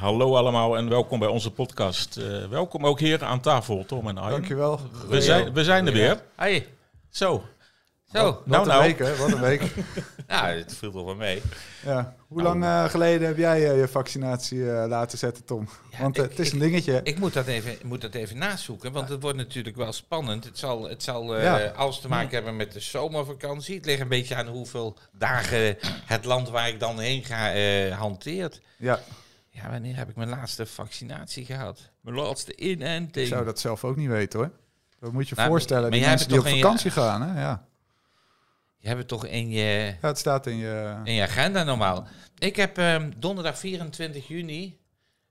Hallo allemaal en welkom bij onze podcast. Eh, welkom ook hier aan tafel, Tom en Arjen. Dankjewel. We zijn, we zijn er weer. Hey, Zo. zo. Wat Nou, een nou. week, hè? Wat een week. Nou, het viel toch wel mee. ja. Hoe lang eh, geleden heb jij eh, je vaccinatie laten zetten, Tom? Want ik- het is ik- een dingetje. Ik moet dat even, moet dat even nazoeken, want het wordt natuurlijk wel spannend. Het zal, het zal eh, Ja. alles te maken hebben met de zomervakantie. Het ligt een beetje aan hoeveel dagen het land waar ik dan heen ga eh, hanteert. ja, Ja, wanneer heb ik mijn laatste vaccinatie gehad? Mijn laatste ik inenting. zou dat zelf ook niet weten, hoor. Dat moet je Nou, voorstellen, maar die mensen die op het vakantie gaan, hè? Ja. Je hebt het toch in je, ja, het staat in je... in je agenda normaal. Ik heb ehm, donderdag 24 juni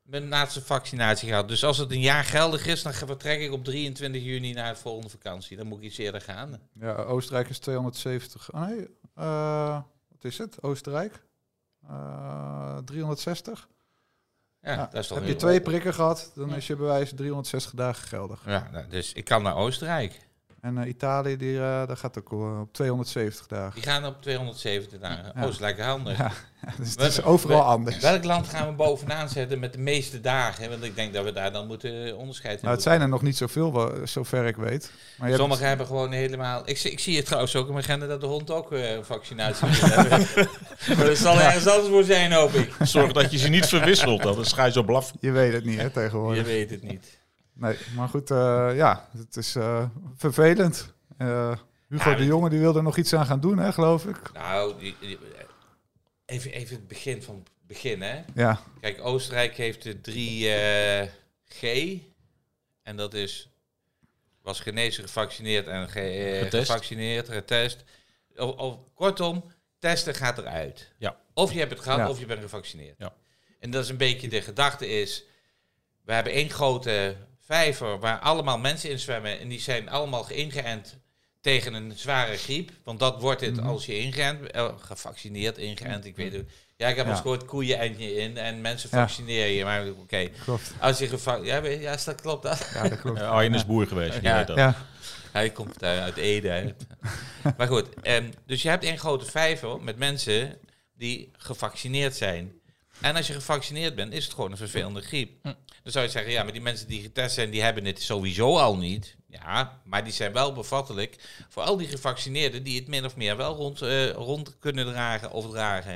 mijn laatste vaccinatie gehad. Dus als het een jaar geldig is, dan vertrek ik op 23 juni naar de volgende vakantie. Dan moet ik iets eerder gaan. Ja, Oostenrijk is 270. Oh, nee, eh, wat is het? Oostenrijk? Eh 360. Ja, Ja, dat is toch Heb je twee prikken gehad, dan Ja. is je bewijs 360 dagen geldig. Ja, nou, dus ik kan naar Oostenrijk. En eh, Italië, die, eh dat gaat ook eh, op 270 dagen. Die gaan op 270 dagen. Ja. Oh, is lekker handig. Ja, dus het is overal anders. Welk land gaan we bovenaan zetten met de meeste dagen? Want ik denk dat we daar dan moeten onderscheid in Nou, het zijn er nog niet zoveel, zover ik weet. Maar je hebt- Sommigen hebben gewoon helemaal... Ik, zie- ik zie het trouwens ook in mijn agenda dat de hond ook eh, een vaccinatie moet hebben. maar dat zal ergens anders voor zijn, hoop ik. Zorg dat je ze niet verwisselt, anders ga je zo blaffen. Je weet het niet, hè, Je tegenwoordig. weet het niet. Nee, maar goed, eh, ja, het is eh, vervelend. Eh, Hugo Ja, de ik- Jonge die wil er nog iets aan gaan doen, hè, geloof ik. Nou, even, even het begin van het begin, hè. Ja, Kijk, Oostenrijk heeft de 3G. en dat is... Was genezen, gevaccineerd en ge, Getest. gevaccineerd, getest. Of, of, kortom, testen gaat eruit. Ja. Of je hebt het gehad, Ja. of je bent gevaccineerd. Ja. En dat is een beetje de gedachte is... We hebben één grote vijver waar allemaal mensen in zwemmen... en die zijn allemaal ingeënt tegen een zware griep. Want dat wordt het Mhm. als je ingeënt... eh, gevaccineerd, ingeënt, ik weet het. Ja, ik heb Ja. al eens gehoord koeien en je in en mensen Ja. vaccineren je. Maar oké, klopt. als je gevaccineerd... Ja, weet- ja, dat klopt dat? Ja, dat klopt. Uh, Arjen is boer geweest, Ja. weet dat. Ja, Hij komt eh, uit Ede. hè. maar goed, ehm, dus je hebt een grote vijver met mensen die gevaccineerd zijn. En als je gevaccineerd bent, is het gewoon een vervelende griep. Hm. Dan zou je zeggen, ja, maar die mensen die getest zijn, die hebben het sowieso al niet. Ja, maar die zijn wel bevattelijk voor al die gevaccineerden die het min of meer wel rond, eh, rond kunnen dragen of dragen.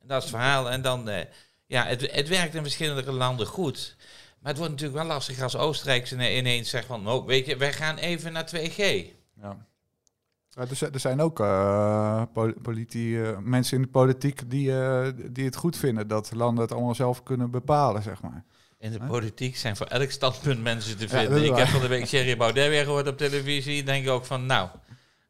En dat is het verhaal. En dan, eh, ja, het, het werkt in verschillende landen goed. Maar het wordt natuurlijk wel lastig als Oostenrijk ineens zegt van, nou, weet je, wij gaan even naar 2G. ja. Ja, er, zijn- er zijn ook eh, pol- politi- eh, mensen in de politiek die, eh, die het goed vinden dat landen het allemaal zelf kunnen bepalen, zeg maar. In de politiek zijn voor elk standpunt mensen te vinden. ik heb van de week Thierry Baudet weer gehoord op televisie. Denk ik ook van, nou,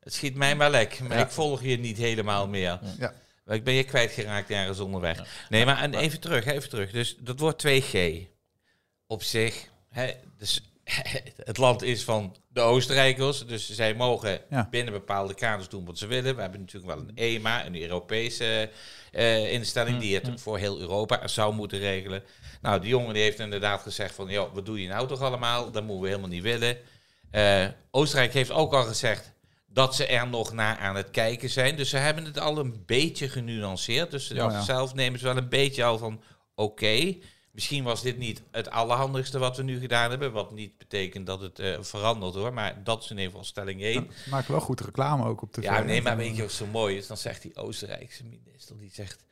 het schiet mij maar lek. Maar Ja. ik volg je niet helemaal meer. Ja. Maar Ik ben je kwijtgeraakt ergens onderweg. Nee, maar en even terug, even terug. Dus dat wordt 2G. Op zich, hè, dus, het land is van de Oostenrijkers. Dus zij mogen Ja. binnen bepaalde kaders doen wat ze willen. We hebben natuurlijk wel een EMA, een Europese eh, instelling... die het voor heel Europa zou moeten regelen. Nou, die jongen die heeft inderdaad gezegd van... joh, wat doe je nou toch allemaal? Dat moeten we helemaal niet willen. Eh, Oostenrijk heeft ook al gezegd dat ze er nog naar aan het kijken zijn. Dus ze hebben het al een beetje genuanceerd. Dus ja. zelf nemen ze wel een beetje al van... oké, misschien was dit niet het allerhandigste wat we nu gedaan hebben. Wat niet betekent dat het eh, verandert hoor. Maar dat is in ieder geval stelling 1. Ja, maken wel goed reclame ook op tv. Ja, nee, maar weet je wat zo mooi is? Dan zegt die Oostenrijkse minister, die zegt...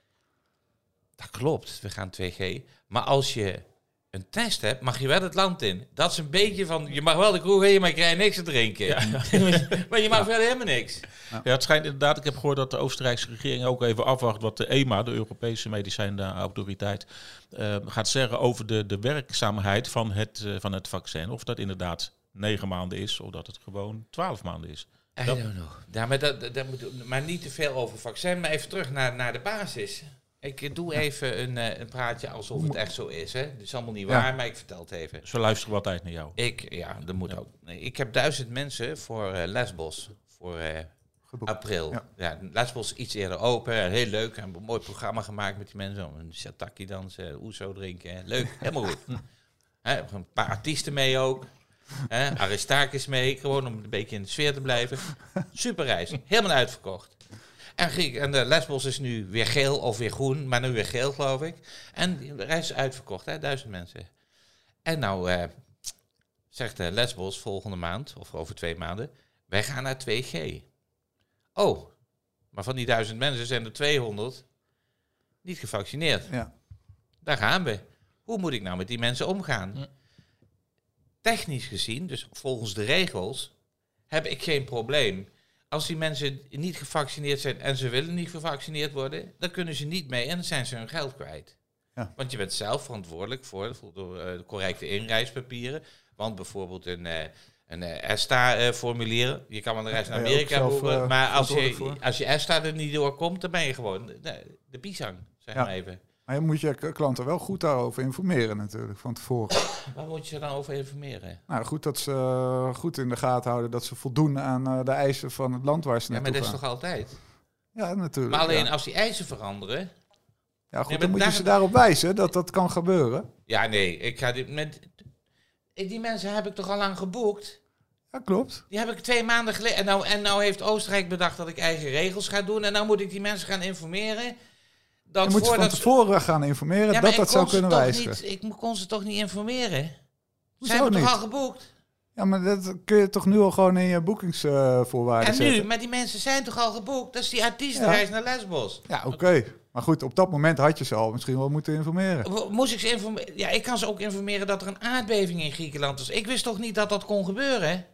Dat klopt, we gaan 2G. Maar als je een test hebt, mag je wel het land in. Dat is een beetje van, je mag wel de kroeg in, maar je krijgt niks te drinken. maar je mag verder helemaal niks. Ja, het schijnt inderdaad, ik heb gehoord dat de Oostenrijkse regering ook even afwacht wat de EMA, de Europese medicijnautoriteit, eh, gaat zeggen over de, de werkzaamheid van het, eh, van het vaccin. Of dat inderdaad negen maanden is, of dat het gewoon twaalf maanden is. I don't know. Ja, maar, dat, dat moet, maar niet te veel over vaccin, maar even terug naar, naar de basis. Ik doe even een, eh, een praatje alsof het echt zo is. Hè. Het is allemaal niet Ja. waar, maar ik vertel het even. Ze luisteren wat tijd naar jou. Ik, ja, dat moet ook. Ik heb duizend mensen voor eh, Lesbos. Voor eh, april. Ja. Ja. Lesbos iets eerder open. Heel leuk. En een mooi programma gemaakt met die mensen. Een shataki dansen, oezo drinken. Leuk, helemaal goed. Hè, een paar artiesten mee ook. Hè, Aristakis mee. Gewoon om een beetje in de sfeer te blijven. Super reis. Helemaal uitverkocht. En, Griek, en de Lesbos is nu weer geel of weer groen. Maar nu weer geel, geloof ik. En de reis is uitverkocht. Hè, duizend mensen. En nou eh, zegt de Lesbos volgende maand, of over twee maanden, wij gaan naar 2G. Oh, maar van die duizend mensen zijn er 200 niet gevaccineerd. Ja. Daar gaan we. Hoe moet ik nou met die mensen omgaan? Hm. Technisch gezien, dus volgens de regels, heb ik geen probleem. Als die mensen niet gevaccineerd zijn en ze willen niet gevaccineerd worden, dan kunnen ze niet mee en dan zijn ze hun geld kwijt. Ja. Want je bent zelf verantwoordelijk voor, voor de, eh, de correcte inreispapieren. Want bijvoorbeeld een, eh, een eh, ESTA-formulier, je kan wel een reis naar Amerika zelf, boeken, maar als je, voor? als je ESTA er niet doorkomt, dan ben je gewoon de, de pisang, zeg Ja. maar even. Maar je moet je klanten wel goed daarover informeren natuurlijk, van tevoren. Waar moet je dan over informeren? nou, goed dat ze eh, goed in de gaten houden dat ze voldoen aan eh, de eisen van het land waar ze Ja, maar naartoe dat is gaan. toch altijd? Ja, natuurlijk. Maar alleen ja. als die eisen veranderen... Ja, goed, Nee, dan moet je ze daarop wijzen dat dat kan gebeuren. Ja, nee, ik ga dit met... Die mensen heb ik toch al lang geboekt? Ja, klopt. Die heb ik twee maanden geleden... En nou, en nou heeft Oostenrijk bedacht dat ik eigen regels ga doen. En nou moet ik die mensen gaan informeren... Dat Je moet ze van ze- tevoren gaan informeren Ja, dat dat zou kunnen wijzigen. Niet, ik kon ze toch niet informeren? Ze Hoezo hebben toch niet? al geboekt? Ja, maar dat kun je toch nu al gewoon in je boekingsvoorwaarden En zetten? nu? Maar die mensen zijn toch al geboekt? Dat is die artiestenreis naar Lesbos. Ja, oké. Maar goed, op dat moment had je ze al misschien wel moeten informeren. Moest ik ze informeren? Ja, ik kan ze ook informeren dat er een aardbeving in Griekenland is. Ik wist toch niet dat dat kon gebeuren?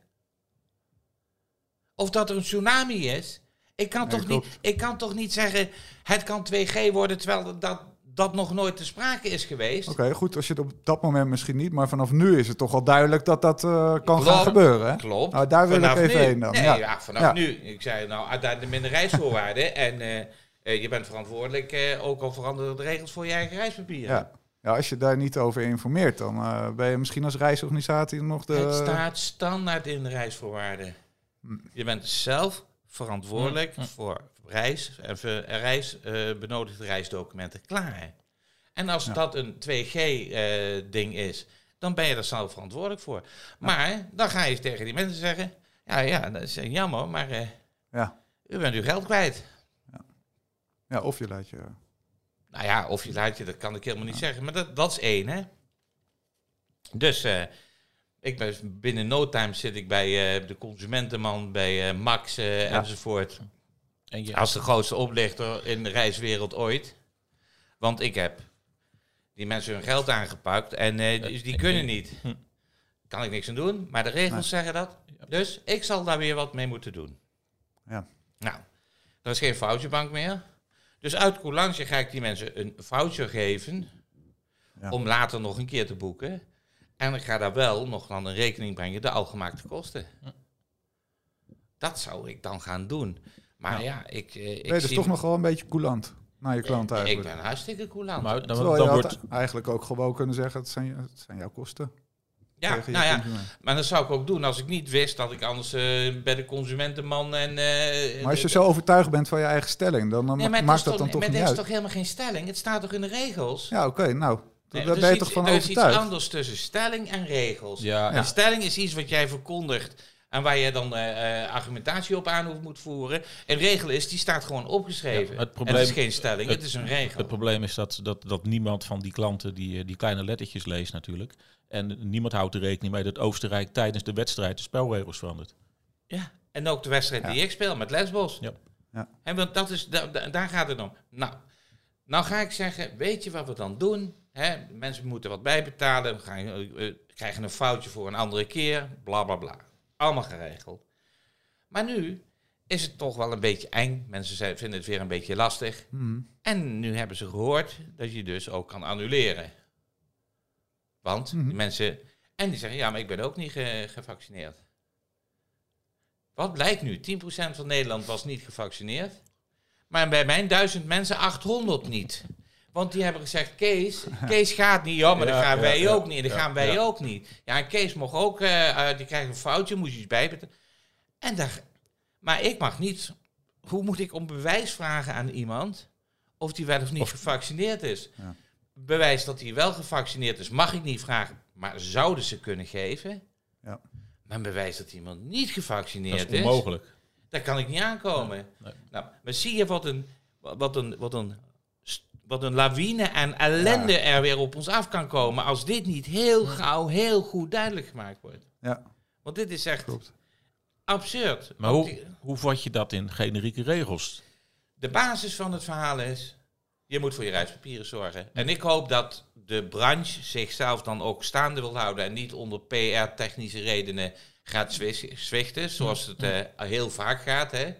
Of dat er een tsunami is? Ik kan, Nee, toch, niet, ik kan toch niet zeggen, het kan 2G worden, terwijl dat, dat nog nooit te sprake is geweest? Oké, goed, als je het op dat moment misschien niet, maar vanaf nu is het toch al duidelijk dat dat eh, kan Klopt. gaan gebeuren. Hè? Klopt. Nou, daar wil ik Vanaf even nu. heen dan. Nee, Ja. ja, vanaf Ja. nu. Ik zei, nou, uit de minder reisvoorwaarden. en eh, eh, je bent verantwoordelijk, ook al veranderen de regels voor je eigen reispapieren. Ja. ja, als je daar niet over informeert, dan ben je misschien als reisorganisatie nog de... Het staat standaard in de reisvoorwaarden. Hm. Je bent zelf verantwoordelijk Hm, hm. voor reis en voor reis, eh, benodigde reisdocumenten klaar. En als Ja. dat een 2G-ding is, dan ben je er zelf verantwoordelijk voor. Maar dan ga je tegen die mensen zeggen: Ja, ja, dat is eh, jammer, maar eh, Ja. u bent uw geld kwijt. Ja, of je laat je... Nou ja, of je laat je, dat kan ik helemaal niet zeggen. Maar dat, dat is één, hè. Dus eh, ik ben, binnen no time zit ik bij eh, de consumentenman, bij eh, Max eh, enzovoort. En je, Als de grootste oplichter in de reiswereld ooit. Want ik heb die mensen hun geld aangepakt en eh, die, die kunnen niet. Hm. Kan ik niks aan doen, maar de regels Nee. zeggen dat. Dus ik zal daar weer wat mee moeten doen. Ja. Nou, er is geen voucherbank meer. Dus uit coulance ga ik die mensen een voucher geven Ja. om later nog een keer te boeken. En ik ga daar wel nog dan een rekening brengen, de algemaakte kosten. Dat zou ik dan gaan doen. Maar ja, ik, eh, ik je dus zie toch nog wel een beetje coulant naar je klant ik eigenlijk. ben hartstikke coulant. maar dan, Terwijl dan je wordt, eigenlijk ook gewoon kunnen zeggen, het zijn, het zijn jouw kosten. ja, je nou ja, consument. maar dat zou ik ook doen als ik niet wist dat ik anders eh, bij de consumentenman en... eh, Maar als je zo overtuigd bent van je eigen stelling, dan, dan Nee, maar het maakt is dat toch, dan toch maar niet dit is uit. toch helemaal geen stelling? Het staat toch in de regels? Ja, oké, nou, Nee, daar er ben je toch van Er is iets anders tussen stelling en regels. ja, Een stelling is iets wat jij verkondigt en waar je dan eh, eh, argumentatie op aan hoeft moet voeren. Een regel is, die staat gewoon opgeschreven. Ja, het En probleem- het is geen stelling, het, het- is een regel. Het probleem is dat, dat, dat niemand van die klanten die, eh, die kleine lettertjes leest natuurlijk. En niemand houdt er rekening mee dat Oostenrijk tijdens de wedstrijd de spelregels verandert. Ja, en ook de wedstrijd Ja. die ik speel met Lesbos. Ja. Ja. En want dat is, da- da- daar gaat het om. Nou, nou ga ik zeggen, weet je wat we dan doen? Hè, mensen moeten wat bijbetalen, gaan, eh, eh, krijgen een foutje voor een andere keer, bla bla bla. Allemaal geregeld. Maar nu is het toch wel een beetje eng. Mensen zijn, vinden het weer een beetje lastig. Mhm. En nu hebben ze gehoord dat je dus ook kan annuleren. Want die mensen. En die zeggen: ja, maar ik ben ook niet ge- gevaccineerd. Wat blijkt nu? 10% van Nederland was niet gevaccineerd. Maar bij mijn duizend mensen 800 niet. Want die hebben gezegd, Kees, Kees gaat niet, ja, maar Ja, dat gaan wij ja. ook niet. Dat Ja, gaan wij ook niet. Ja, en Kees mocht ook, eh, eh, die krijgt een foutje, moest je iets bijbetalen. En daar, maar ik mag niet. Hoe moet ik om bewijs vragen aan iemand of die wel of niet Of- gevaccineerd is? Bewijs dat hij wel gevaccineerd is, mag ik niet vragen, maar zouden ze kunnen geven? Ja. Maar bewijs dat iemand niet Dat gevaccineerd is onmogelijk. daar kan ik niet aankomen. Nee. Nou, maar zie je wat een, wat een, wat een, wat een lawine en ellende er weer op ons af kan komen als dit niet heel gauw, heel goed duidelijk gemaakt wordt. Ja, Want dit is echt klopt. absurd. Maar hoe, die- hoe vat je dat in generieke regels? de basis van het verhaal is, je moet voor je reispapieren zorgen. En ik hoop dat de branche zichzelf dan ook staande wil houden en niet onder PR-technische redenen gaat zwi- zwichten, zoals het eh, heel vaak gaat. Hè?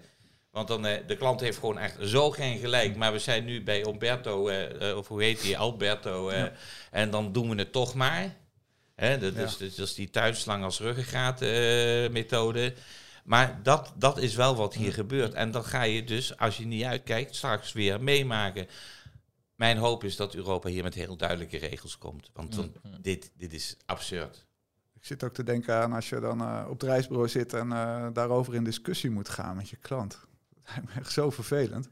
Want dan, eh, de klant heeft gewoon echt zo geen gelijk. Maar we zijn nu bij Umberto, eh, eh, of hoe heet die, Alberto. eh, En dan doen we het toch maar. Hè, dat, Ja. is, dat is die tuinslang als ruggengraat eh, methode. Maar dat, dat is wel wat hier gebeurt. En dan ga je dus, als je niet uitkijkt, straks weer meemaken. Mijn hoop is dat Europa hier met heel duidelijke regels komt. Want dan- dit, dit is absurd. Ik zit ook te denken aan als je dan eh, op het reisbureau zit en eh, daarover in discussie moet gaan met je klant. Dat lijkt me echt zo vervelend.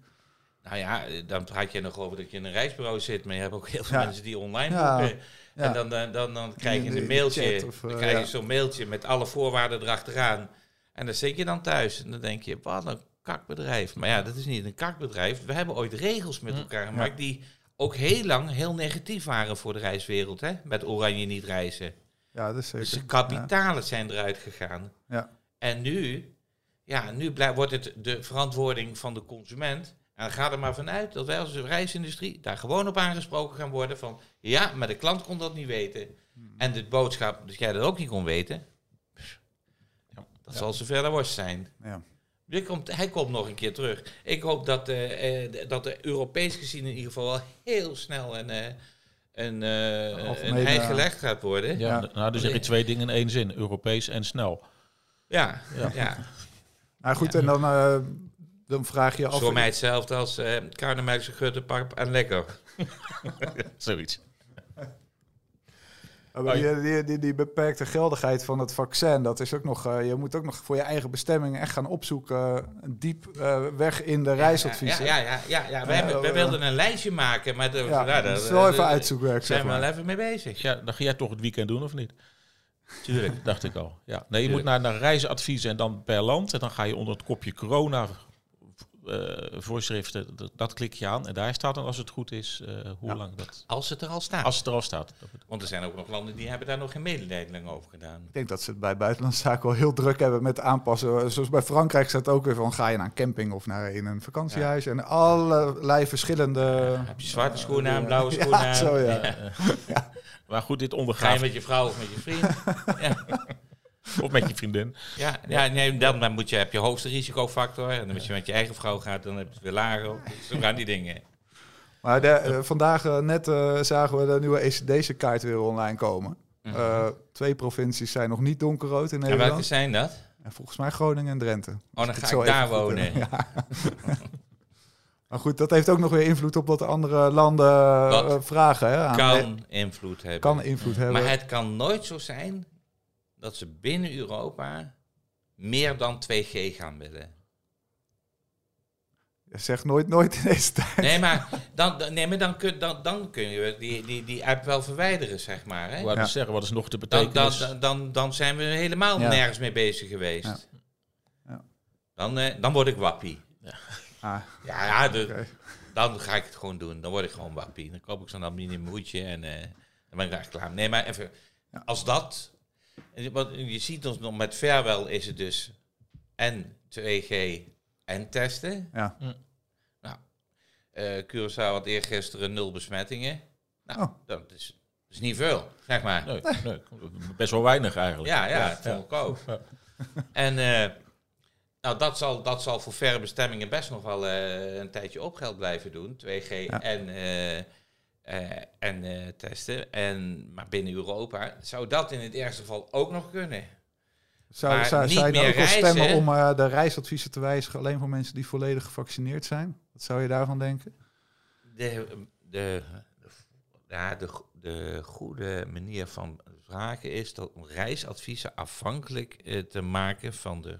Nou ja, eh, dan praat je nog over dat je in een reisbureau zit, maar je hebt ook heel veel Ja. mensen die online Ja, boeken. ja. En dan, dan, dan, dan krijg je een mailtje, dan eh, krijg je ja. zo'n mailtje met alle voorwaarden erachteraan. En dan zit je dan thuis en dan denk je, wat een kakbedrijf. Maar ja, dat is niet een kakbedrijf. We hebben ooit regels met elkaar gemaakt die ook heel lang heel negatief waren voor de reiswereld. Hè? Met oranje niet reizen. Ja, dat is zeker. Dus de kapitalen zijn eruit gegaan. Ja. En nu, ja, nu wordt het de verantwoording van de consument. En ga er maar vanuit dat wij als reisindustrie daar gewoon op aangesproken gaan worden van... Ja, maar de klant kon dat niet weten. Hmm. En de boodschap dat jij dat ook niet kon weten... Ja. Dat zal zover de worst zijn. Ja. Komt, hij komt nog een keer terug. Ik hoop dat, eh, eh, dat er Europees gezien in ieder geval wel heel snel een, eh, een, eh, een gelegd gaat worden. Ja, Ja. Nou, dan zeg je twee dingen in één zin. Europees en snel. Ja, Ja. ja. Maar goed, en dan, eh, dan vraag je af... voor mij hetzelfde als uh, Karnemelkse guttenpap en lekker. Zoiets. Oh, maar die, die, die, die beperkte geldigheid van het vaccin, dat is ook nog... eh, je moet ook nog voor je eigen bestemming echt gaan opzoeken... eh, diep eh, weg in de reisadviezen. Ja, ja, ja. ja, ja. Ja, Wij, hebben- wij eh, wilden een lijstje maken, maar de, Ja, nou, dat is wel even daar uitzoekwerk, zeg zijn we maar. wel even mee bezig. Ja, dan ga jij toch het weekend doen of niet? Tuurlijk. Dacht ik al. Ja. Nee, je moet naar, naar reisadviezen en dan per land. En dan ga je onder het kopje corona eh, voorschriften. Dat, dat klik je aan. En daar staat dan, als het goed is, eh, hoe Ja. lang dat... Als het er al staat. Als het er al staat. Want er zijn ook nog landen die hebben daar nog geen mededinging over gedaan. Ik denk dat ze het bij buitenlandse zaken wel heel druk hebben met aanpassen. Zoals bij Frankrijk staat ook weer van... ga je naar een camping of naar in een vakantiehuis... en allerlei verschillende... Heb je zwarte schoenen aan, blauwe ja, schoenen aan? zo, ja. Maar goed, dit Ga je ondergaat. met je vrouw of met je vriend? ja, Of met je vriendin. ja, ja nee, dan, dan moet je, heb je hoogste risicofactor. En als je met je eigen vrouw gaat, dan heb je het weer lager. Zo gaan die dingen. Maar de, eh, vandaag eh, net eh, zagen we de nieuwe ECDC-kaart weer online komen. Eh, twee provincies zijn nog niet donkerrood in Mhm. En welke Nederland. zijn dat? En volgens mij Groningen en Drenthe. Oh, dan ga zo ik daar wonen. Ja. maar goed, dat heeft ook nog weer invloed op wat de andere landen eh, Dat vragen. Hè, aan- Kan invloed hebben. kan invloed hebben. Maar het kan nooit zo zijn dat ze binnen Europa meer dan 2G gaan willen. Zeg nooit nooit in deze tijd. Nee, maar dan, nee, maar dan, kun, dan, dan kun je die, die, die app wel verwijderen, zeg maar. Hè? Ja. zeggen, wat is nog de Dan, dan, betekenis? dan, dan, dan zijn we helemaal Ja. nergens mee bezig geweest. Ja. Ja. Dan, eh, dan word ik wappie. Ah, Ja, ja de, dan ga ik het gewoon doen. Dan word ik gewoon wappie. Dan koop ik zo'n aluminium hoedje en eh, dan ben ik echt klaar. Nee, maar even, Ja. als dat... en wat Je ziet ons nog met Verwel is het dus en 2G en testen. Ja. Nou, eh Curaçao had eergisteren nul besmettingen. Nou, Oh. dat, is, dat is niet veel, zeg maar. Nee, nee, best wel weinig eigenlijk. Ja, ja, ik ook. Ja. En eh, nou, dat, zal, dat zal voor verre bestemmingen best nog wel eh, een tijdje op geld blijven doen. 2G Ja. en, eh, eh, en testen. En, maar binnen Europa zou dat in het ergste geval ook nog kunnen. Zou, Maar zou, zou je dan ook stemmen om de reisadviezen te wijzigen alleen voor mensen die volledig gevaccineerd zijn? Wat zou je daarvan denken? De, de, ja, de, de goede manier van vragen is dat om reisadviezen afhankelijk te maken van de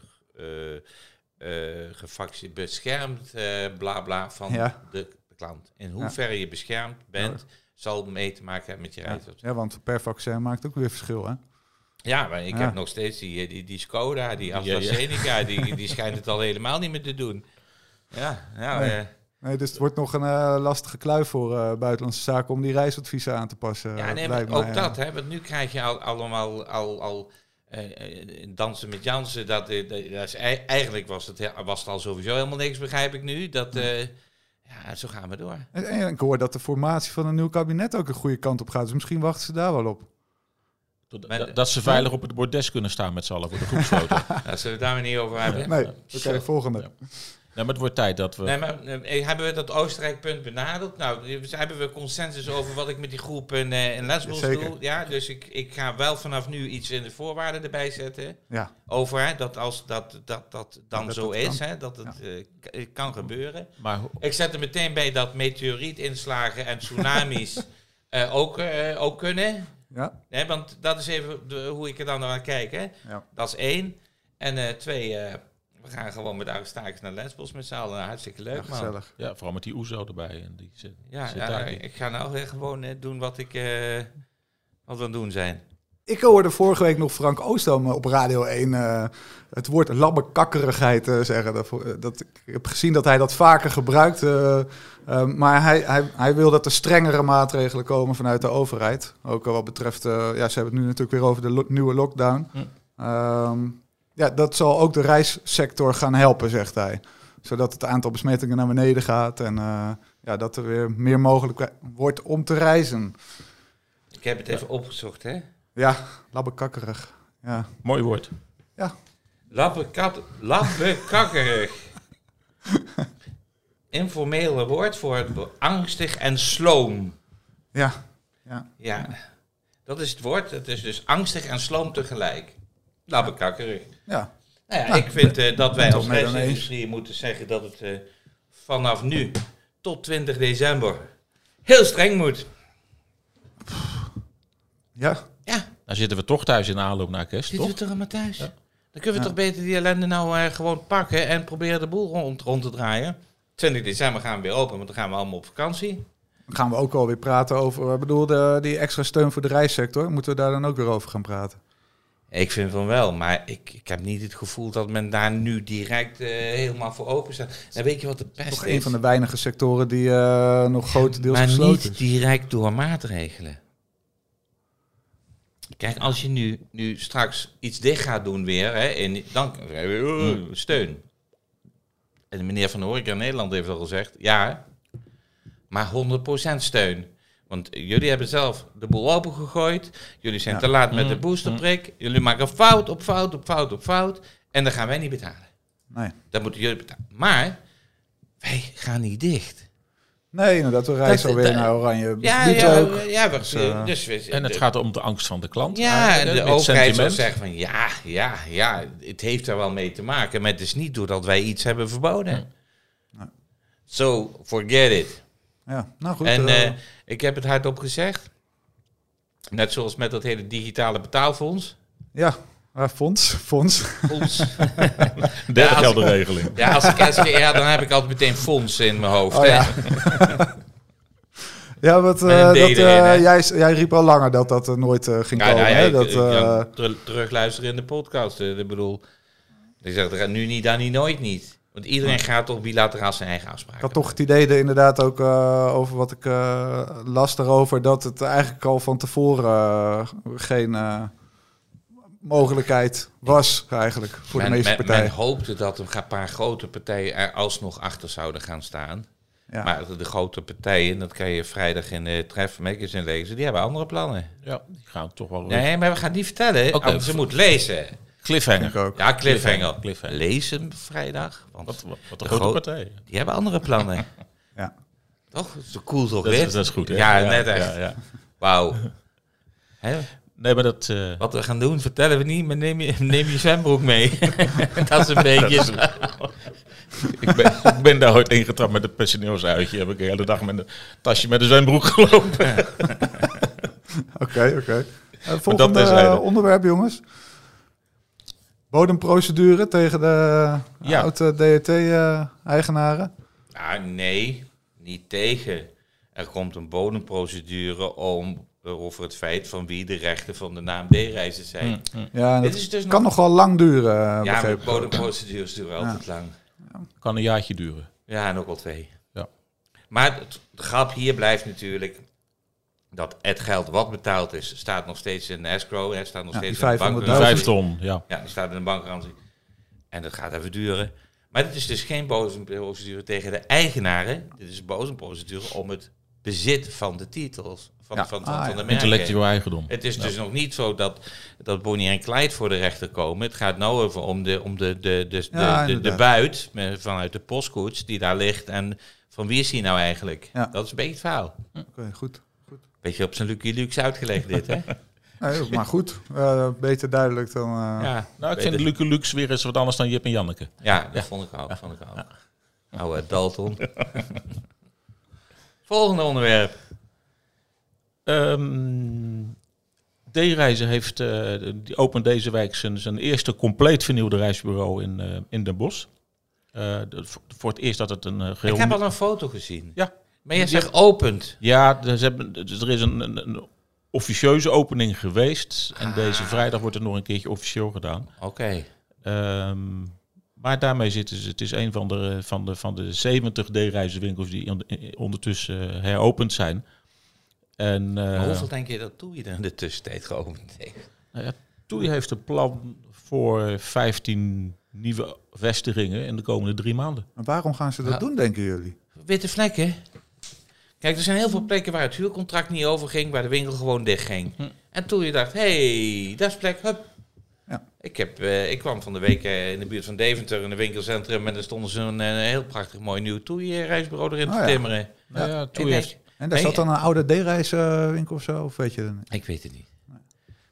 gevaccineerd, beschermd, eh bla bla van Ja. de, klant. In hoeverre je beschermd bent, zal mee te maken hebben met je Ja, reisadvies. ja, want per vaccin maakt ook weer verschil, hè? Ja, maar ik Ja. heb nog steeds die, die, die Skoda, die Ja, ja. AstraZeneca, Die, die schijnt het al helemaal niet meer te doen. Ja, nou, Nee. eh, Nee, dus het wordt nog een eh, lastige kluif voor eh, buitenlandse zaken om die reisadviezen aan te passen. Ja, eh, nee, ook mij, dat, eh. hè, want nu krijg je al, allemaal al, al eh, eh, dansen met Jansen. Dat, eh, dat, dat is, ei- eigenlijk was het, he- was het al sowieso helemaal niks, begrijp ik nu. Dat, eh, ja, zo gaan we door. En, en ik hoor dat de formatie van een nieuw kabinet ook een goede kant op gaat. Dus misschien wachten ze daar wel op. Dat, Maar- dat- dat ze veilig op het bordes kunnen staan met z'n allen voor de groepsfoto. Daar zullen we het daar maar niet over hebben. Nee, Ja. oké, Zo. volgende. Ja. Nee, maar het wordt tijd dat we... Nee, maar eh, hebben we dat Oostenrijk-punt benaderd? Nou, hebben we consensus over wat ik met die groep in, eh, in Lesbos Zeker. doe? Ja, dus ik, ik ga wel vanaf nu iets in de voorwaarden erbij zetten. Ja, Over hè, dat als dat, dat, dat dan dat zo dat is, kan. hè, dat het eh, kan gebeuren. Maar Ik zet er meteen bij dat meteorietinslagen en tsunamis eh, ook, eh, ook kunnen. ja, Hè, want dat is even de- hoe ik er dan naar kijk. Hè. ja. Dat is één. En eh, twee, eh, we gaan gewoon met Aristakis naar Lesbos met z'n allen. Hartstikke leuk, Ja, man. ja, vooral met die Oezo erbij. En die zit, Ja, zit ja, daar. Die- ik ga nou weer gewoon eh, doen wat ik eh, wat we aan het doen zijn. Ik hoorde vorige week nog Frank Oostam op Radio 1 eh, het woord labbekakkerigheid eh, zeggen. Dat, dat, ik heb gezien dat hij dat vaker gebruikt. eh, eh, maar hij, hij, hij wil dat er strengere maatregelen komen vanuit de overheid. Ook wat betreft, eh, ja, ze hebben het nu natuurlijk weer over de lo- nieuwe lockdown. Hm. Ehm, ja, dat zal ook de reissector gaan helpen, zegt hij. Zodat het aantal besmettingen naar beneden gaat en eh, ja, dat er weer meer mogelijk wordt om te reizen. Ik heb het even opgezocht, hè. Ja, labbekakkerig. Ja. Mooi woord. Labbekat, labbekakkerig. Informele woord voor het angstig en sloom. Ja, ja. Ja, dat is het woord. Het is dus angstig en sloom tegelijk. Labbekakkerig. ja. Nou ja, Nou, ik vind eh, dat wij als toch reisindustrie moeten zeggen dat het eh, vanaf nu tot 20 december heel streng moet. Ja, Ja, Dan zitten we toch thuis in de aanloop naar kerst, zitten we toch? toch allemaal thuis. Ja. Dan kunnen we Ja. toch beter die ellende nou eh, gewoon pakken en proberen de boel rond, rond te draaien. 20 december gaan we weer open, want dan gaan we allemaal op vakantie. dan gaan we ook alweer praten over, ik bedoel, de, die extra steun voor de reissector. Moeten we daar dan ook weer over gaan praten? Ik vind van wel, maar ik, ik heb niet het gevoel dat men daar nu direct eh, helemaal voor open staat. En weet je wat de pest Toch is? een van de weinige sectoren die eh, nog grotendeels maar gesloten niet is. direct door maatregelen. Kijk, als je nu, nu straks iets dicht gaat doen weer, hè, en dan uh, steun. En de meneer van Horeca in Nederland heeft al gezegd, ja, maar 100% steun. Want jullie hebben zelf de boel opengegooid. Jullie zijn Ja. te laat met Mm, de boosterprik. Jullie maken fout op fout op fout op fout. En dan gaan wij niet betalen. Nee. Dat moeten jullie betalen. Maar wij gaan niet dicht. nee, inderdaad, we reizen alweer naar Oranje. Ja, ja, ook. ja, we- Dus, eh, dus we- En het de- gaat om de angst van de klant. Ja, en de overheid zal zeggen van ja, ja, ja, het heeft er wel mee te maken. Maar het is niet doordat wij iets hebben verboden. Nee. So, forget it. Ja, nou goed. en eh, eh, ik heb het hardop gezegd. Net zoals met dat hele digitale betaalfonds. ja, ah, fonds, fonds. Fonds. Derde Ja, geldenregeling. ja, als ik SGR, dan heb ik altijd meteen fonds in mijn hoofd. Oh, ja. Ja, een eh, dat, eh, jij, jij riep al langer dat dat er nooit eh, ging Ja, komen. nou hè? dat, ter- terugluisteren in de podcast. Ik bedoel, ik zeg er nu niet, dan niet, nooit niet. Want iedereen gaat toch bilateraal zijn eigen Ik afspraken. had toch het idee er inderdaad ook eh, over wat ik eh, las daarover, dat het eigenlijk al van tevoren eh, geen eh, mogelijkheid was eigenlijk voor men, de meeste men- partijen. Men hoopte dat een paar grote partijen er alsnog achter zouden gaan staan. ja. Maar de, de grote partijen, dat kan je vrijdag in de Tref Magazine lezen, die hebben andere plannen. Ja, die gaan toch wel... Nee, maar we gaan het niet vertellen. Oké. Anders ze moet lezen. Cliffhanger. ook. Ja, cliffhanger. Cliffhanger. Lezen vrijdag. Want Wat, wat, een grote gro- partij. die hebben andere plannen. Ja. Toch? Dat is cool toch, Dat is, dat is goed, hè? Ja, net echt. Ja, ja. Wauw. Nee, maar dat... eh, Wat we gaan doen, vertellen we niet, maar neem je, neem je zwembroek mee. dat is een beetje... ik, ben, ik ben daar ooit ingetrapt met het personeelsuitje. Heb ik de hele dag met een tasje met een zwembroek gelopen. Oké, oké. Eh, volgende terzijde. eh, onderwerp, jongens. Bodemprocedure tegen de Ja. oude DET-eigenaren. Nou, nee, niet tegen. Er komt een bodemprocedure om over het feit van wie de rechten van de naam D-reizen zijn. Ja, en Dit dat is dus kan nog... nog wel lang duren, eh, Ja, maar bodemprocedures duren altijd lang. Kan een jaartje duren. Ja, en ook al twee. Ja. Maar het, de grap hier blijft natuurlijk dat het geld wat betaald is, staat nog steeds in de escrow. Hè, staat nog Ja, steeds in de 500.000. bankgarantie. Vijf ton, ja. Ja, die staat in de bankgarantie. En dat gaat even duren. Maar dit is dus geen bodemprocedure tegen de eigenaren. Dit is een bodemprocedure om het bezit van de titels. Van, Ja. van, van, Ah, van de merken. Intellectueel eigendom. Het is dus nog niet zo dat, dat Bonnie en Clyde voor de rechter komen. Het gaat nou over om de, om de, de, de, de, Ja, de, de buit vanuit de postkoets die daar ligt. En van wie is die nou eigenlijk? Ja. Dat is een beetje het verhaal. Oké, goed. Beetje op zijn Lucky Lux uitgelegd dit, hè? Nee, maar goed, eh, beter duidelijk dan... eh, Ja, Nou, ik vind Luke Lux weer eens wat anders dan Jip en Janneke. Ja, dat vond ik ook. Vond ik ook. Oude Dalton. Volgende onderwerp. Ehm D-Reizen heeft, eh, die opent deze week zijn, zijn eerste compleet vernieuwde reisbureau in, eh, in Den Bosch. Eh, de- voor- het eerst dat het een eh, geheel... Ik heb al een foto gezien. Ja. Maar je zegt opent. Ja, dus hebben, dus er is een, een, een officieuze opening geweest. En deze vrijdag wordt het nog een keertje officieel gedaan. Oké. Ehm, maar daarmee zitten ze. Het is een van de, van de, van de 70 D-reizenwinkels die on- ondertussen eh, heropend zijn. En eh, Maar hoeveel denk je dat Toei er in de tussentijd geopend heeft? nou ja, TUI heeft een plan voor 15 nieuwe vestigingen in de komende drie maanden. Maar waarom gaan ze dat Ja. doen, denken jullie? Witte vlekken. Kijk, er zijn heel veel plekken waar het huurcontract niet over ging, waar de winkel gewoon dicht ging. Hm. En toen je dacht, hé, hey, dat is plek, hup. Ja. Ik, heb, eh, ik kwam van de week eh, in de buurt van Deventer in een winkelcentrum en daar stonden ze een, eh, heel prachtig mooi nieuw toei-reisbureau erin Oh, te ja. timmeren. Nou ja, denk- heeft, En daar zat dan een oude D-reiswinkel of zo, of weet je? Ik weet het niet.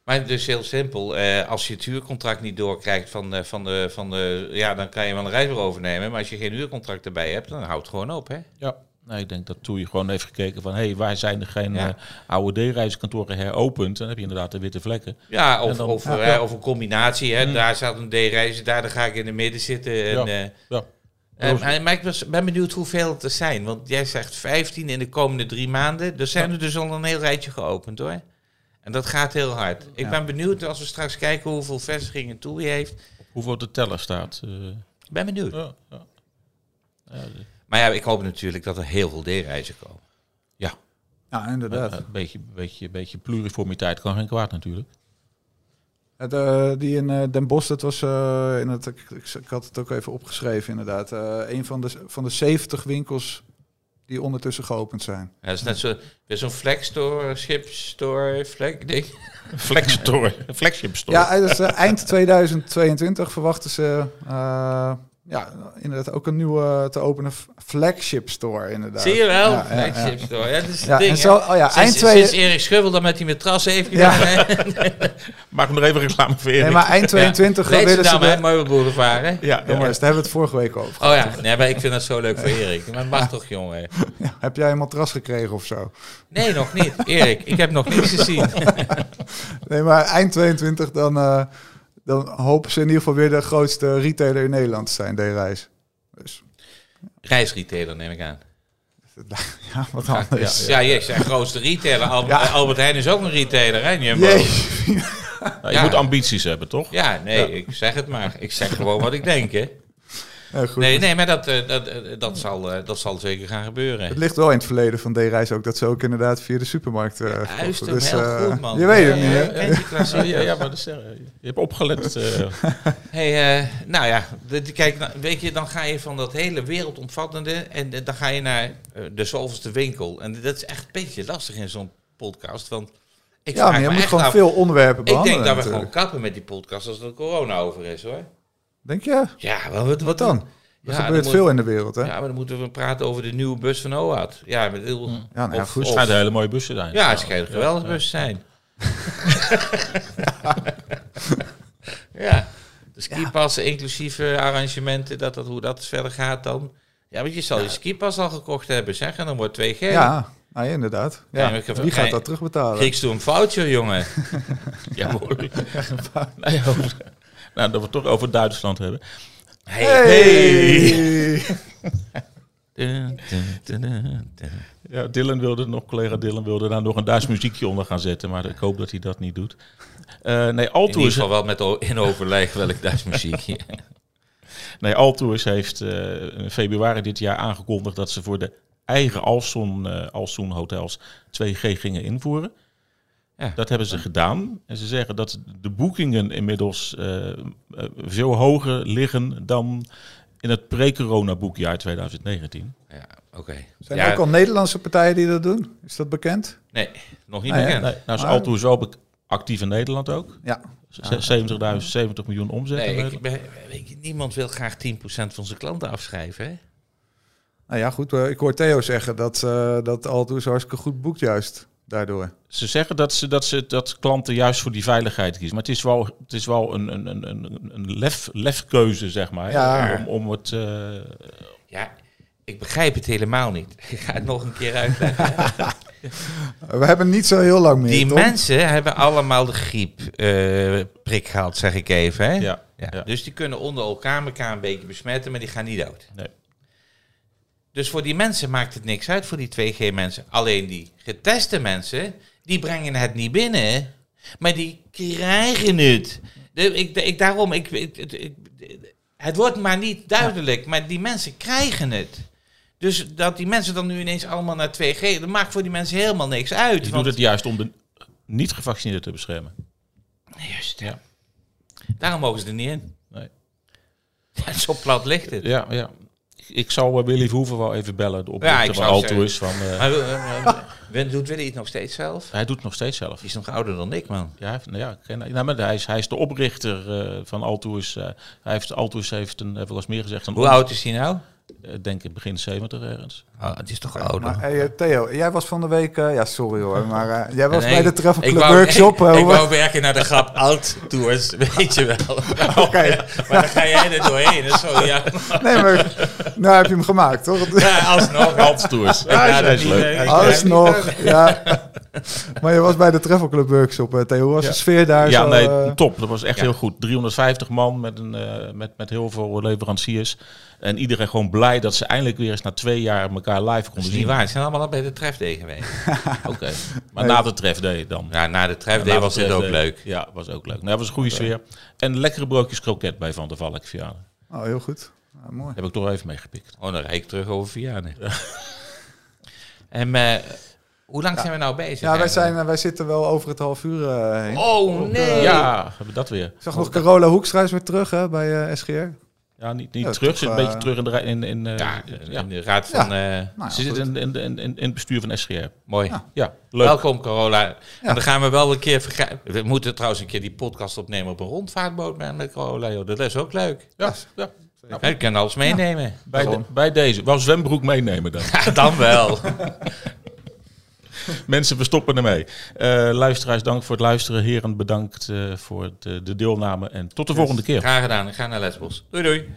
Maar dus heel simpel, eh, als je het huurcontract niet doorkrijgt van de, van de, van de, ja, dan kan je wel een reisbureau overnemen. Maar als je geen huurcontract erbij hebt, dan houdt het gewoon op, hè? ja, nou, ik denk dat TUI gewoon heeft gekeken van... hé, hey, waar zijn er geen Ja. eh, oude D-reizenkantoren heropend? Dan heb je inderdaad de witte vlekken. Ja, of, dan- of, Ja, eh, ja. of een combinatie, hè? Daar staat een D-reizen, daar dan ga ik in het midden zitten. En, Ja. eh, Ja. maar, ik was- ben benieuwd hoeveel het er zijn. Want jij zegt 15 in de komende drie maanden. Er zijn er dus al een heel rijtje geopend, hoor. En dat gaat heel hard. Ik ben benieuwd als we straks kijken hoeveel vestigingen TUI heeft. Hoeveel de teller staat. Ik ben benieuwd. ja, ja. Ja, de- Maar ja, ik hoop natuurlijk dat er heel veel D-reizen komen. Ja, inderdaad. Een beetje, beetje, beetje pluriformiteit kan geen kwaad natuurlijk. Het, eh, die in eh, Den Bosch, dat was eh, in het, ik, ik, ik had het ook even opgeschreven inderdaad. eh, een van de, van de 70 winkels die ondertussen geopend zijn. Ja, dat is net zo, weer zo'n flex store, ship store, flex ding. Flex store, flagship store. Ja, dus, eh, eind 2022 verwachten ze eh, ja, inderdaad ook een nieuwe te openen flagship store inderdaad. Zie je wel? Ja, ja, Flex ja. ship store. Ja, dat is het ding, zo, oh ja, Sinds, eind, twee, sinds Erik Schubbel dat met die matras heeft gedaan. Maak nog even reclame voor Erik. nee, maar eind 22 Ja. willen ze... De, Meubelboulevard, hè? ja, ja, jongens, daar hebben we het vorige week over. Oh ja, nee, maar ik vind dat zo leuk voor Erik. Maar mag toch, jongen? Ja, heb jij een matras gekregen of zo? Nee, nog niet. Erik, ik heb nog niets gezien. Nee, maar eind 22 dan, eh, dan hopen ze in ieder geval weer de grootste retailer in Nederland te zijn, D-reis. Dus Reisretailer, neem ik aan. ja, wat anders. Ja, jij zegt grootste retailer. Al- Ja. Albert Heijn is ook een retailer, hè? Jumbo? Nou, je Ja. moet ambities hebben, toch? Ja, nee, ik zeg het maar. Ik zeg gewoon wat ik denk, hè? Ja, goed. Nee, nee, maar dat, eh, dat, eh, dat, zal, eh, dat zal zeker gaan gebeuren. Het ligt wel in het verleden van D-reis ook dat ze ook inderdaad via de supermarkt eh verkochten. Juist, Dus, heel eh, goed, man. Je weet het Ja, niet, ja, hè? ja. Ja, ja, ja, maar dat is, eh, je hebt opgelet. Hey, eh, nou ja, kijk, weet je, dan ga je van dat hele wereldomvattende en dan ga je naar de zoveelste winkel. En dat is echt een beetje lastig in zo'n podcast, want ik Ja, maar je moet gewoon af- veel onderwerpen Ik behandelen. denk dat we gewoon kappen met die podcast als er corona over is, hoor. Denk je? Ja, wat, Wat dan? Er Ja, gebeurt dan veel moet- in de wereld, hè? Ja, maar dan moeten we praten over de nieuwe bus van OAT. Ja, met heel, Ja, nou ja, of- goed. of- schijnt een hele mooie bus te zijn. ja, het schijnt een geweldige bus te zijn. ja. De skipassen inclusief eh, arrangementen, dat, dat, hoe dat verder gaat dan. Ja, want je zal je skipas al gekocht hebben, zeg. En dan wordt 2G. Ja, nou, ja, inderdaad. Ja. Ja, Wie gaat nee. dat terugbetalen? Grieks doe een foutje, jongen. Ja, mooi. nee, over- nou, dat we het toch over Duitsland hebben. Hey. Ja, Dylan wilde nog, collega Dylan wilde daar nog een Duits muziekje onder gaan zetten, maar ik hoop dat hij dat niet doet. Eh, nee, In ieder Altours, geval wel met o- in overleg welk Duits muziekje. nee, Altours heeft eh, in februari dit jaar aangekondigd dat ze voor de eigen Alstom, eh Alstom hotels 2G gingen invoeren. Ja. Dat hebben ze gedaan. En ze zeggen dat de boekingen inmiddels eh, eh, veel hoger liggen dan in het pre-corona boekjaar 2019. ja, oké. Zijn Ja, er ook al Nederlandse partijen die dat doen? Is dat bekend? Nee, nog niet Ah, ja. bekend. Nee, nou is be- actief in Nederland ook. Ja. Z- 70.000, 70 miljoen omzet. Nee, ik, ben- niemand wil graag 10% van zijn klanten afschrijven. Hè? Nou ja, goed. Ik hoor Theo zeggen dat, eh dat Altours hartstikke goed boekt juist daardoor. Ze zeggen dat, ze, dat, ze, dat klanten juist voor die veiligheid kiezen. Maar het is wel, het is wel een, een, een, een, een lef, lefkeuze, zeg maar. Ja. Om, om het... eh, Ja, ik begrijp het helemaal niet. Ik ga het nog een keer uitleggen. We hebben niet zo heel lang meer, Die Tom. mensen hebben allemaal de griepprik prik gehad, zeg ik even. Hè? ja, Ja, ja. Dus die kunnen onder elkaar elkaar een beetje besmetten, maar die gaan niet dood. Nee. Dus voor die mensen maakt het niks uit, voor die 2G-mensen. Alleen die geteste mensen, die brengen het niet binnen, maar die krijgen het. De, ik, de- ik, daarom, ik, ik- het- wordt maar niet duidelijk, maar die mensen krijgen het. Dus dat die mensen dan nu ineens allemaal naar 2G, dat maakt voor die mensen helemaal niks uit. Je doet want- het juist om de niet-gevaccineerden te beschermen. Juist, Ja. Daarom mogen ze er niet in. Nee. Zo plat ligt het. Ja, ja. Ik zal uh, Willy Verhoeven wel even bellen. De Ja, oprichter ik van zou Altours. Van, eh, Maar, eh, eh, doet Willy het nog steeds zelf? hij doet het nog steeds zelf. Die is nog ouder dan ik, man. Ja, hij nou ja, ik nou, maar hij, is, hij is de oprichter eh, van Altours. eh, hij heeft, Altours heeft een, wel eens meer gezegd. Hoe oud is hij nou? Ik denk in begin 70 ergens. Oh, het is toch ouder. Maar hey, eh, Theo, jij was van de week... eh, ja, sorry hoor, maar eh, jij was Nee, bij de Travel ik Club wou- Workshop. eh, Ik, wou werken naar de grap Oud Tours, weet je wel. Oké. Maar dan ga jij er doorheen. en Zo, ja. Nee, maar nou heb je hem gemaakt, toch? ja, alsnog. Altours. Ja, Ja, dat is leuk. eh, Alles ik- nog, ja. Maar je was bij de Travel Club Workshop, eh, Theo. Hoe was Ja. de sfeer daar Ja, zo? nee, eh, top. Dat was echt Ja. heel goed. 350 man met, een, eh, met, met heel veel leveranciers. En iedereen gewoon blij dat ze eindelijk weer eens na twee jaar elkaar live konden zien. waar. Ze zijn allemaal al bij de trefday geweest. Oké. Maar Nee. na de trefday dan. Ja, na de trefday de was het ook leuk. Ja, was ook leuk. Nou, dat was een goede sfeer. En lekkere broodjes kroket bij Van der Valk Vianen. Oh, heel goed. Ah, mooi. Heb ik toch even meegepikt. Oh, dan rijd ik terug over Vianen. En eh, hoe lang zijn we nou bezig? Ja, wij, zijn, eh, wij zitten wel over het half uur eh, heen. Oh, nee. Ja, hebben we dat weer. Ik zag nog Carola Hoekstra is weer terug hè, bij eh, SGR. Ja, niet, niet Ja, terug. toch, Zit een eh, beetje terug in de, in, in, eh, Ja, ja. in de raad van... eh, Nou, ja, Ze zit in, in, in, in, in het bestuur van SGR. mooi. Ja. Ja, leuk. Welkom, Carola. En dan gaan we wel een keer. We moeten trouwens een keer die podcast opnemen op een rondvaartboot met. Joh. Dat is ook leuk. Ja, ja. Ja, je kan alles meenemen. Bij, de- bij deze. Wel zwembroek meenemen dan. Ja, dan wel. Mensen, we stoppen ermee. Eh luisteraars, dank voor het luisteren. Heren, bedankt eh, voor de, de deelname. En tot de volgende keer. Graag gedaan. Ik ga naar Lesbos. Doei doei.